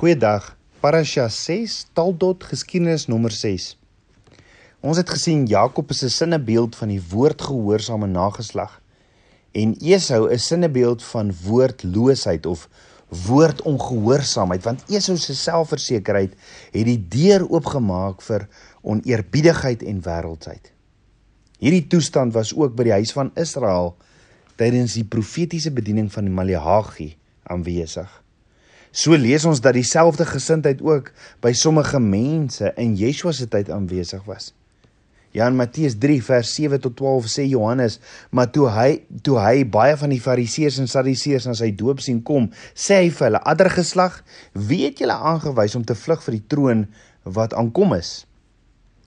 Goeiedag. Parasha 6, Taldot geskiedenis nommer 6. Ons het gesien Jakob is 'n sinnebeeld van die woordgehoorsame nageslag en Esau is sinnebeeld van woordloosheid of woordongehoorsaamheid want Esau se selfversekerheid het die deur oopgemaak vir oneerbiedigheid en wêreldsheid. Hierdie toestand was ook by die huis van Israel tydens die profetiese bediening van Maleagi aanwesig. So lees ons dat dieselfde gesindheid ook by sommige mense in Yeshua se tyd aanwesig was. Ja in Matteus 3 vers 7 tot 12 sê Johannes, maar toe hy toe hy baie van die Fariseërs en Sadduseërs na sy doop sien kom, sê hy vir hulle: "Adder geslag, wie het julle aangewys om te vlug vir die troon wat aankom is?"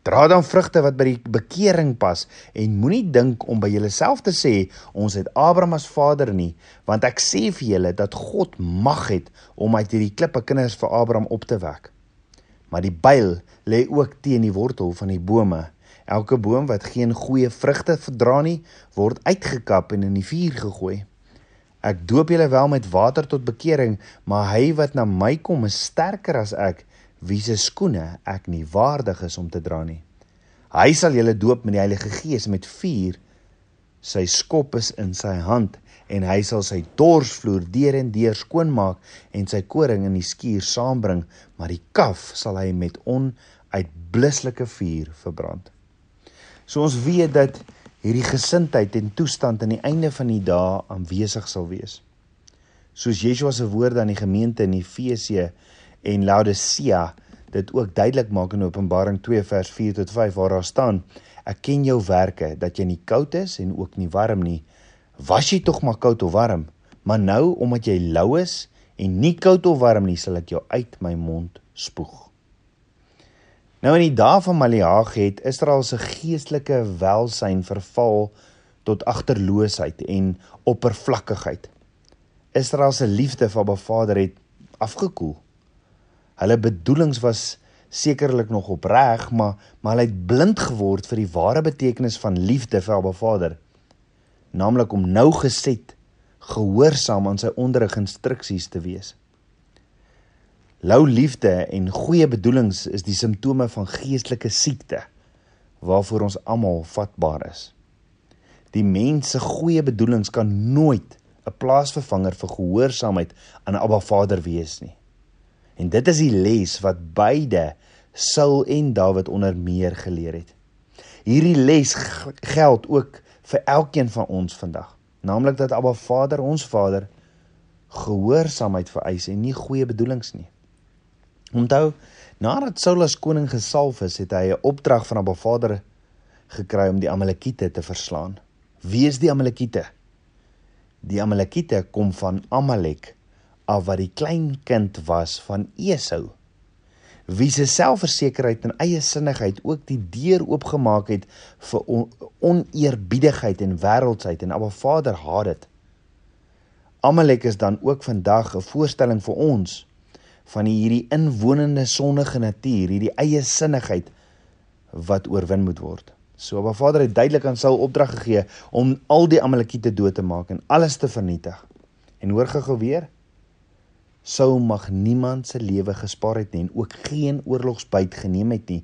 Dra dan vrugte wat by die bekering pas en moenie dink om by jouself te sê ons het Abraham as vader nie, want ek sê vir julle dat God mag het om uit hierdie klippe kinders vir Abraham op te wek. Maar die byl lê ook teen die wortel van die bome. Elke boom wat geen goeie vrugte verdra nie, word uitgekap en in die vuur gegooi. Ek doop julle wel met water tot bekering, maar hy wat na my kom is sterker as ek wie se skoene ek nie waardig is om te dra nie. Hy sal julle doop met die Heilige Gees met vuur. Sy skop is in sy hand en hy sal sy dorsvloer deur en deur skoonmaak en sy koring in die skuur saambring, maar die kaf sal hy met onuitblusselike vuur verbrand. So ons weet dat hierdie gesindheid en toestand aan die einde van die dae aanwesig sal wees. Soos Yeshua se woorde aan die gemeente in Efesië en Laodicea dit ook duidelik maak in Openbaring 2 vers 4 tot 5 waar daar staan: Ek ken jou werke dat jy nie koud is en ook nie warm nie. Was jy tog maar koud of warm? Maar nou omdat jy lou is en nie koud of warm nie, sal ek jou uit my mond spoeg. Nou in die dae van Maleagi het Israel se geestelike welsyn verval tot agterloosheid en oppervlakkigheid. Israel se liefde vir Abba Vader het afgekoel. Hulle bedoelings was sekerlik nog opreg, maar maar hulle het blind geword vir die ware betekenis van liefde vir Abba Vader. Naamlik om nou geset gehoorsaam aan sy onderrig instruksies te wees. Lou liefde en goeie bedoelings is die simptome van geestelike siekte waarvoor ons almal vatbaar is. Die mens se goeie bedoelings kan nooit 'n plaasvervanger vir gehoorsaamheid aan Abba Vader wees nie. En dit is die les wat beide Saul en Dawid onder meer geleer het. Hierdie les geld ook vir elkeen van ons vandag, naamlik dat Abba Vader, ons Vader, gehoorsaamheid vereis en nie goeie bedoelings nie. Onthou, nadat Saul as koning gesalf is, het hy 'n opdrag van Abba Vader gekry om die Amalekiete te verslaan. Wie is die Amalekiete? Die Amalekiete kom van Amalek af wat die klein kind was van Esau wie se selfversekerheid en eie sinnigheid ook die deur oopgemaak het vir on oneerbiedigheid en wêreldsheid en Abba Vader haat dit. Amalek is dan ook vandag 'n voorstelling vir ons van hierdie inwonende sondige natuur, hierdie eie sinnigheid wat oorwin moet word. So Abba Vader het duidelik aan Saul opdrag gegee om al die Amalekiete dood te maak en alles te vernietig. En hoor gou weer, sou mag niemand se lewe gespaar het nie en ook geen oorlogsbyt geneem het nie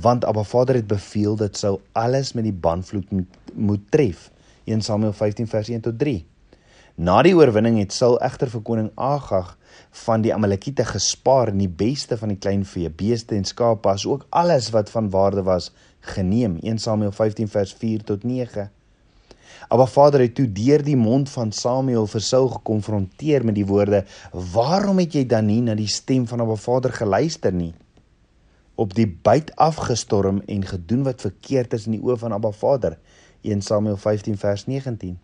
want Abba Vader het beveel dat sou alles met die banvloed moet, moet tref. 1 Samuel 15 vers 1 tot 3 Na die oorwinning het Saul egter vir koning Agag van die Amalekiete gespaar en die beste van die kleinvee, beeste en skape as ook alles wat van waarde was geneem. 1 Samuel 15 vers 4 tot 9 Abba Vader het toe deur die mond van Samuel vir Saul gekonfronteer met die woorde: "Waarom het jy dan nie na die stem van Abba Vader geluister nie?" Op die byt afgestorm en gedoen wat verkeerd is in die oë van Abba Vader. 1 Samuel 15 vers 19.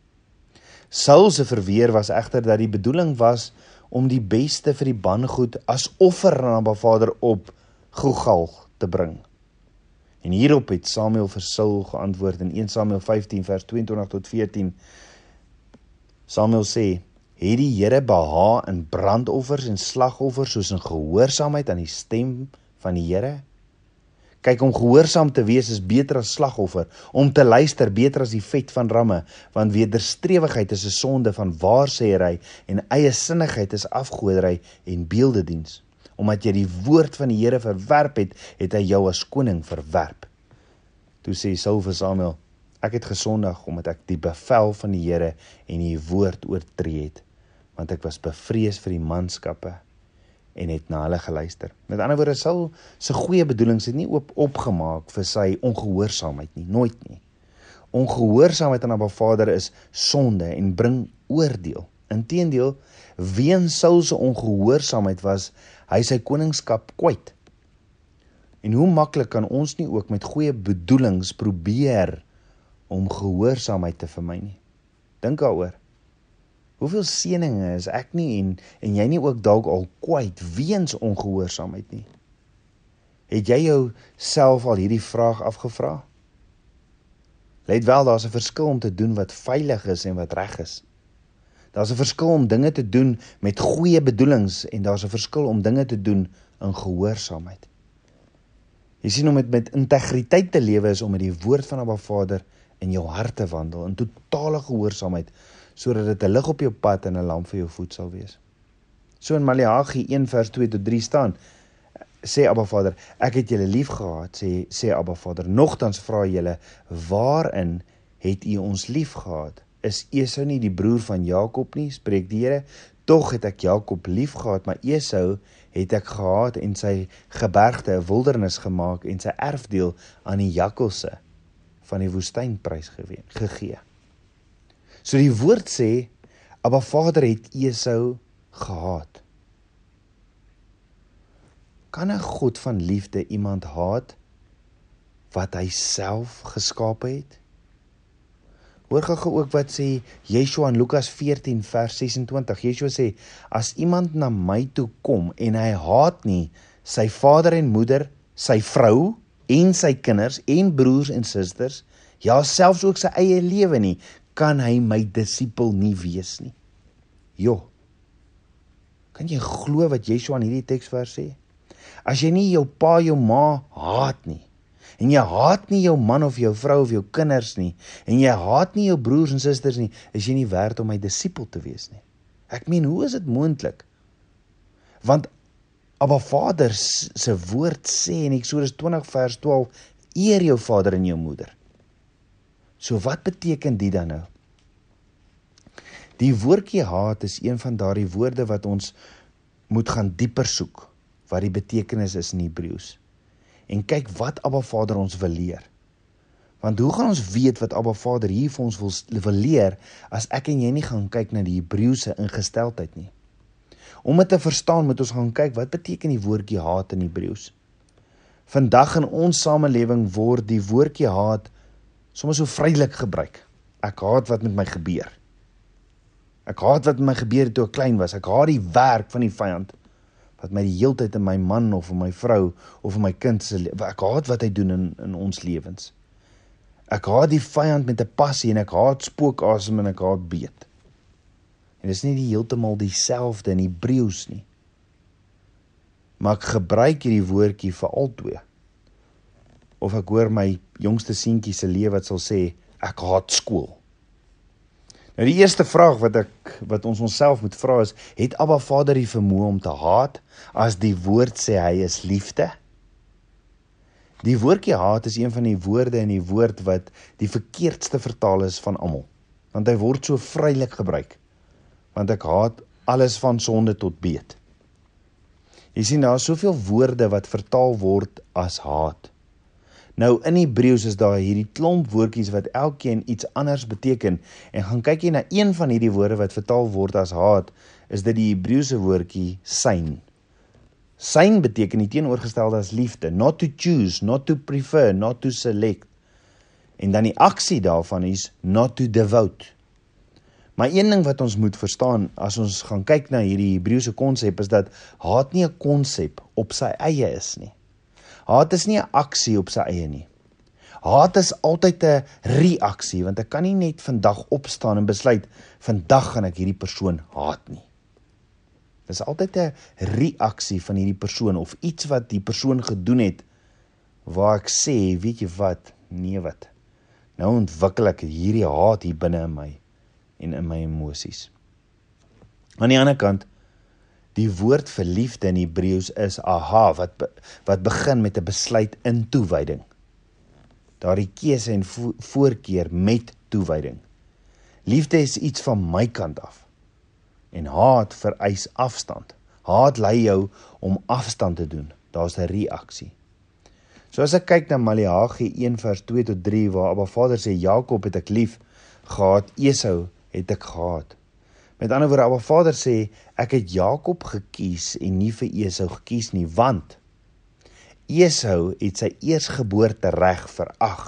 Saul se verweer was egter dat die bedoeling was om die beste vir die bangoed as offer aan Abba Vader op Gilgal te bring. En hierop het Samuel vir Saul geantwoord in 1 Samuel 15 vers 22 tot 14. Samuel sê: "Het die Here beha in brandoffers en slagoffers soos in gehoorsaamheid aan die stem van die Here?" Kyk om gehoorsaam te wees is beter as slagoffer, om te luister beter as die vet van ramme, want wederstrewigheid is 'n sonde van waarsêery en eie sinnigheid is afgodery en beeldediens. Omdat jy die woord van die Here verwerp het, het hy jou as koning verwerp. Toe sê Saul vir Samuel: Ek het gesondig omdat ek die bevel van die Here en die woord oortree het, want ek was bevrees vir die manskappe en het na hulle geluister. Met ander woorde, Saul se goeie bedoelings het nie oop opgemaak vir sy ongehoorsaamheid nie, nooit nie. Ongehoorsaamheid aan Abba Vader is sonde en bring oordeel. Inteendeel, weens Saul se ongehoorsaamheid was hy sy koningskap kwyt. En hoe maklik kan ons nie ook met goeie bedoelings probeer om gehoorsaamheid te vermy nie. Dink daaroor. Hoeveel seëninge is ek nie en en jy nie ook dalk al kwyt weens ongehoorsaamheid nie. Het jy jouself al hierdie vraag afgevra? Let wel, daar's 'n verskil om te doen wat veilig is en wat reg is. Daar's 'n verskil om dinge te doen met goeie bedoelings en daar's 'n verskil om dinge te doen in gehoorsaamheid. Jy sien om met met integriteit te lewe is om met die woord van Abba Vader in jou hart te wandel in totale gehoorsaamheid sodat dit 'n lig op jou pad en 'n lamp vir jou voet sal wees. So in Maleagi 1 vers 2 tot 3 staan sê Abba Vader, ek het julle liefgehad, sê sê Abba Vader. Nogtans vra julle, waarin het u ons liefgehad? Is Esau nie die broer van Jakob nie, spreek die Here. Tog het ek Jakob liefgehad, maar Esau het ek gehaat en sy gebergte 'n wildernis gemaak en sy erfdeel aan die jakkalse van die woestyn prys gegee. So die woord sê, Abba Vader het Esau gehaat. Kan 'n God van liefde iemand haat wat hy self geskaap het? Hoor gou ook wat sê Yeshua in Lukas 14 vers 26. Yeshua sê as iemand na my toe kom en hy haat nie sy vader en moeder, sy vrou en sy kinders en broers en susters, ja selfs ook sy eie lewe nie, kan hy my disipel nie wees nie. Jo. Kan jy glo wat Yeshua in hierdie teksvers sê? As jy nie jou pa, jou ma haat nie, en jy haat nie jou man of jou vrou of jou kinders nie en jy haat nie jou broers en susters nie, is jy nie werd om my disipel te wees nie. Ek meen, hoe is dit moontlik? Want Abba Vader se woord sê in Eksodus 20 vers 12: Eer jou vader en jou moeder. So wat beteken dit dan nou? Die woordjie haat is een van daardie woorde wat ons moet gaan dieper soek wat die betekenis is in Hebreëus en kyk wat Abba Vader ons wil leer. Want hoe gaan ons weet wat Abba Vader hier vir ons wil, wil leer as ek en jy nie gaan kyk na die Hebreëse ingesteldheid nie? Om dit te verstaan moet ons gaan kyk wat beteken die woordjie haat in Hebreëus. Vandag in ons samelewing word die woordjie haat soms so vrylik gebruik. Ek haat wat met my gebeur. Ek haat wat met my gebeur toe ek klein was. Ek haat die werk van die vyand wat my die heeltyd in my man of in my vrou of in my kind se ek haat wat hy doen in in ons lewens. Ek haat die vyand met 'n passie en ek haat spookasem en ek haat beet. En dit is nie die heeltemal dieselfde in Hebreëus nie. Maar ek gebruik hierdie woordjie vir albei. Of ek hoor my jongste seentjie se lewe wat sal sê ek haat skool. Nou die eerste vraag wat ek wat ons onsself moet vra is, het Abba Vader die vermoë om te haat as die woord sê hy is liefde? Die woordjie haat is een van die woorde in die woord wat die verkeerdste vertaal is van almal. Want hy word so vrylik gebruik. Want ek haat alles van sonde tot beet. Jy sien daar is soveel woorde wat vertaal word as haat. Nou in Hebreëus is daar hierdie klomp woordjies wat elkeen iets anders beteken en gaan kyk jy na een van hierdie woorde wat vertaal word as haat, is dit die Hebreëse woordjie syn. Syn beteken die teenoorgestelde as liefde, not to choose, not to prefer, not to select. En dan die aksie daarvan is not to devote. Maar een ding wat ons moet verstaan as ons gaan kyk na hierdie Hebreëse konsep is dat haat nie 'n konsep op sy eie is nie. Haat is nie 'n aksie op sy eie nie. Haat is altyd 'n reaksie want ek kan nie net vandag opstaan en besluit vandag gaan ek hierdie persoon haat nie. Dit is altyd 'n reaksie van hierdie persoon of iets wat die persoon gedoen het waar ek sê, weet jy wat? Nee wat. Nou ontwikkel ek hierdie haat hier binne in my en in my emosies. Aan die ander kant Die woord vir liefde in Hebreëus is aha wat wat begin met 'n besluit in toewyding. Daardie keuse en vo voorkeur met toewyding. Liefde is iets van my kant af. En haat vereis afstand. Haat lei jou om afstand te doen. Daar's 'n reaksie. So as ek kyk na Maleagi 1 vers 2 tot 3 waar Abba Vader sê Jakob het ek lief gehad, Esau het ek gehaat. Met ander woorde, Abba Vader sê ek het Jakob gekies en nie vir Esau gekies nie, want Esau het sy eersgeboorte reg verag.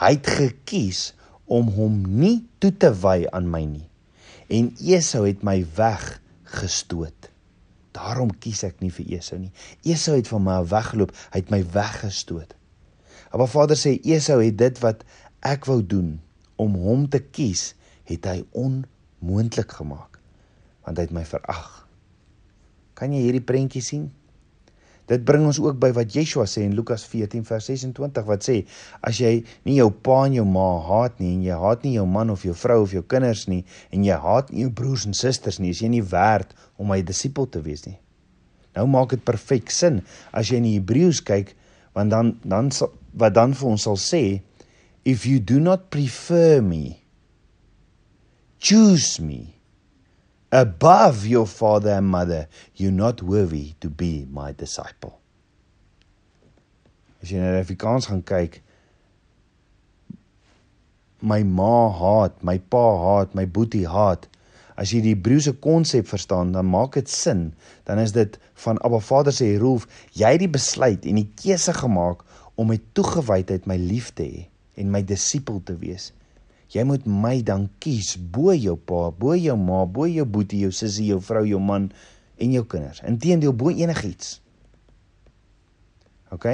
Hy het gekies om hom nie toe te wy aan my nie. En Esau het my weggestoot. Daarom kies ek nie vir Esau nie. Esau het van my weggeloop, hy het my weggestoot. Abba Vader sê Esau het dit wat ek wou doen om hom te kies, het hy on moontlik gemaak want hy het my verag. Kan jy hierdie prentjie sien? Dit bring ons ook by wat Yeshua sê in Lukas 14 vers 26 wat sê as jy nie jou pa en jou ma haat nie en jy haat nie jou man of jou vrou of jou kinders nie en jy haat nie jou broers en susters nie, is jy nie werd om my disipel te wees nie. Nou maak dit perfek sin as jy in die Hebreëus kyk want dan dan wat dan vir ons sal sê if you do not prefer me choose me above your father and mother, you're not worthy to be my disciple. As jy die Afrikaans gaan kyk, my ma haat, my pa haat, my boetie haat. As jy die Hebreëse konsep verstaan, dan maak dit sin. Dan is dit van Abba Vader se Roef, jy het die besluit en die keuse gemaak om met toegewydheid my lief te hê en my disipel te wees. Jy moet my dan kies bo jou pa, bo jou ma, bo jou boetie, jou sussie, jou vrou, jou man en jou kinders. Inteendeel bo enigiets. OK?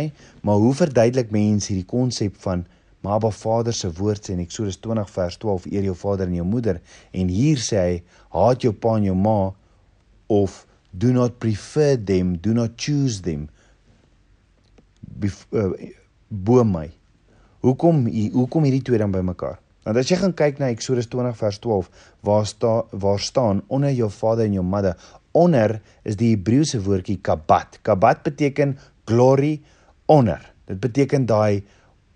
Maar hoe verduidelik mense hierdie konsep van maar Vader se woord sê in Eksodus 20 vers 12 eer jou vader en jou moeder en hier sê hy haat jou pa en jou ma of do not prefer them, do not choose them uh, bo my. Hoekom hoekom hierdie twee dan bymekaar? Want as jy gaan kyk na Eksodus 20 vers 12 waar staan waar staan onder jou vader en jou moeder onder is die Hebreëse woordjie kabat. Kabat beteken glory, honor. Dit beteken daai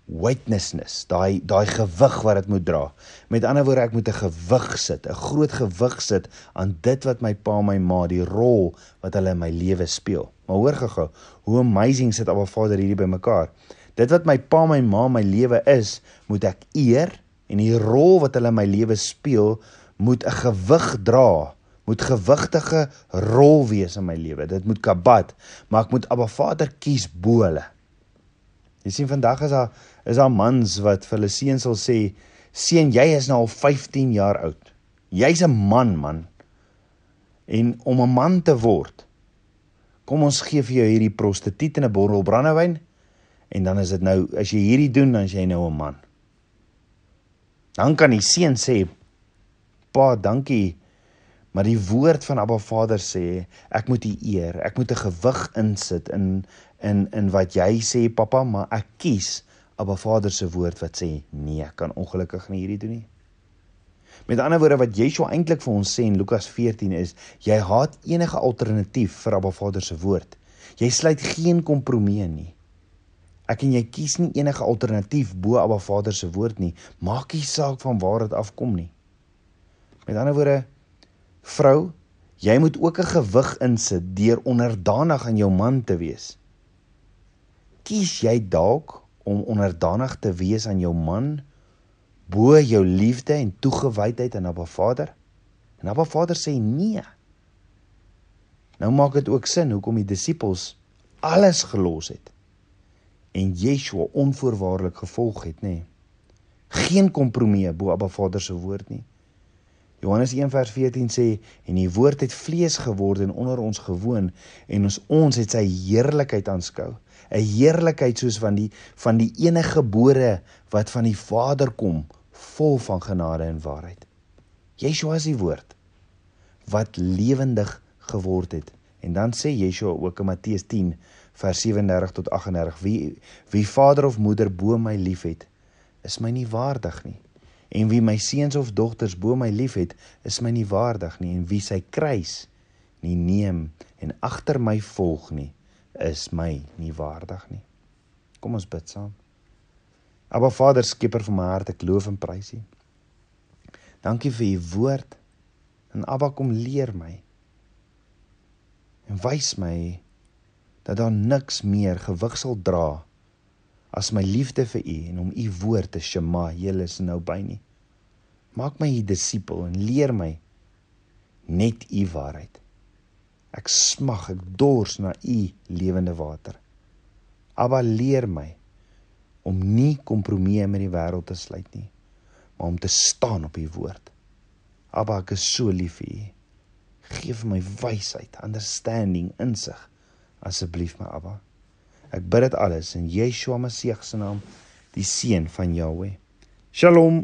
weightlessness, daai daai gewig wat dit moet dra. Met ander woorde, ek moet 'n gewig sit, 'n groot gewig sit aan dit wat my pa en my ma, die rol wat hulle in my lewe speel. Maar hoor gou-gou, hoe amazing sit Abba Vader hierdie bymekaar. Dit wat my pa en my ma my lewe is, moet ek eer en die rol wat hulle in my lewe speel moet 'n gewig dra moet gewigtige rol wees in my lewe. Dit moet kabat maar ek moet Abba Vader kies bo hulle. Jy sien vandag is daar is daar mans wat vir hulle seun sal sê seun jy is nou al 15 jaar oud. Jy's 'n man man. En om 'n man te word kom ons gee vir jou hierdie prostituut en 'n bottel brandewyn en dan is dit nou as jy hierdie doen dan is jy nou 'n man Dan kan die seun sê: "Pa, dankie." Maar die woord van Abba Vader sê, ek moet U eer. Ek moet 'n gewig insit in in in wat jy sê, pappa, maar ek kies Abba Vader se woord wat sê, "Nee, ek kan ongelukkig nie hierdie doen nie." Met ander woorde wat Yeshua eintlik vir ons sê in Lukas 14 is, jy haat enige alternatief vir Abba Vader se woord. Jy sluit geen kompromie nie. Ek en jy kies nie enige alternatief bo Abba Vader se woord nie. Maak nie saak van waar dit afkom nie. Met ander woorde, vrou, jy moet ook 'n gewig insit deur onderdanig aan jou man te wees. Kies jy dalk om onderdanig te wees aan jou man bo jou liefde en toegewydheid aan Abba Vader? En Abba Vader sê nee. Nou maak dit ook sin hoekom die disippels alles gelos het en Yeshua onvoorwaardelik gevolg het, nê. Nee. Geen kompromie bo Abba Vader se woord nie. Johannes 1:14 sê en die woord het vlees geword en onder ons gewoon en ons ons het sy heerlikheid aanskou. 'n Heerlikheid soos van die van die enige gebore wat van die Vader kom, vol van genade en waarheid. Yeshua is die woord wat lewendig geword het. En dan sê Yeshua ook in Matteus 10 vers 37 tot 38 wie wie vader of moeder bo my liefhet is my nie waardig nie en wie my seuns of dogters bo my liefhet is my nie waardig nie en wie sy kruis nie neem en agter my volg nie, is my nie waardig nie. Kom ons bid saam. Aba Vader, skieper van my hart, ek loof en prys U. Dankie vir U woord. En Abba kom leer my. En wys my dat daar niks meer gewig sal dra as my liefde vir U en om U woord te shema, julle is nou by nie. Maak my 'n disipel en leer my net U waarheid. Ek smag, ek dors na U lewende water. Abba leer my om nie kompromieë met die wêreld te sluit nie, maar om te staan op U woord. Abba, ek is so lief vir U. Geef my wysheid, understanding, insig asseblief my Abba. Ek bid dit alles in Yeshua Messie se naam, die seun van Jahweh. Shalom.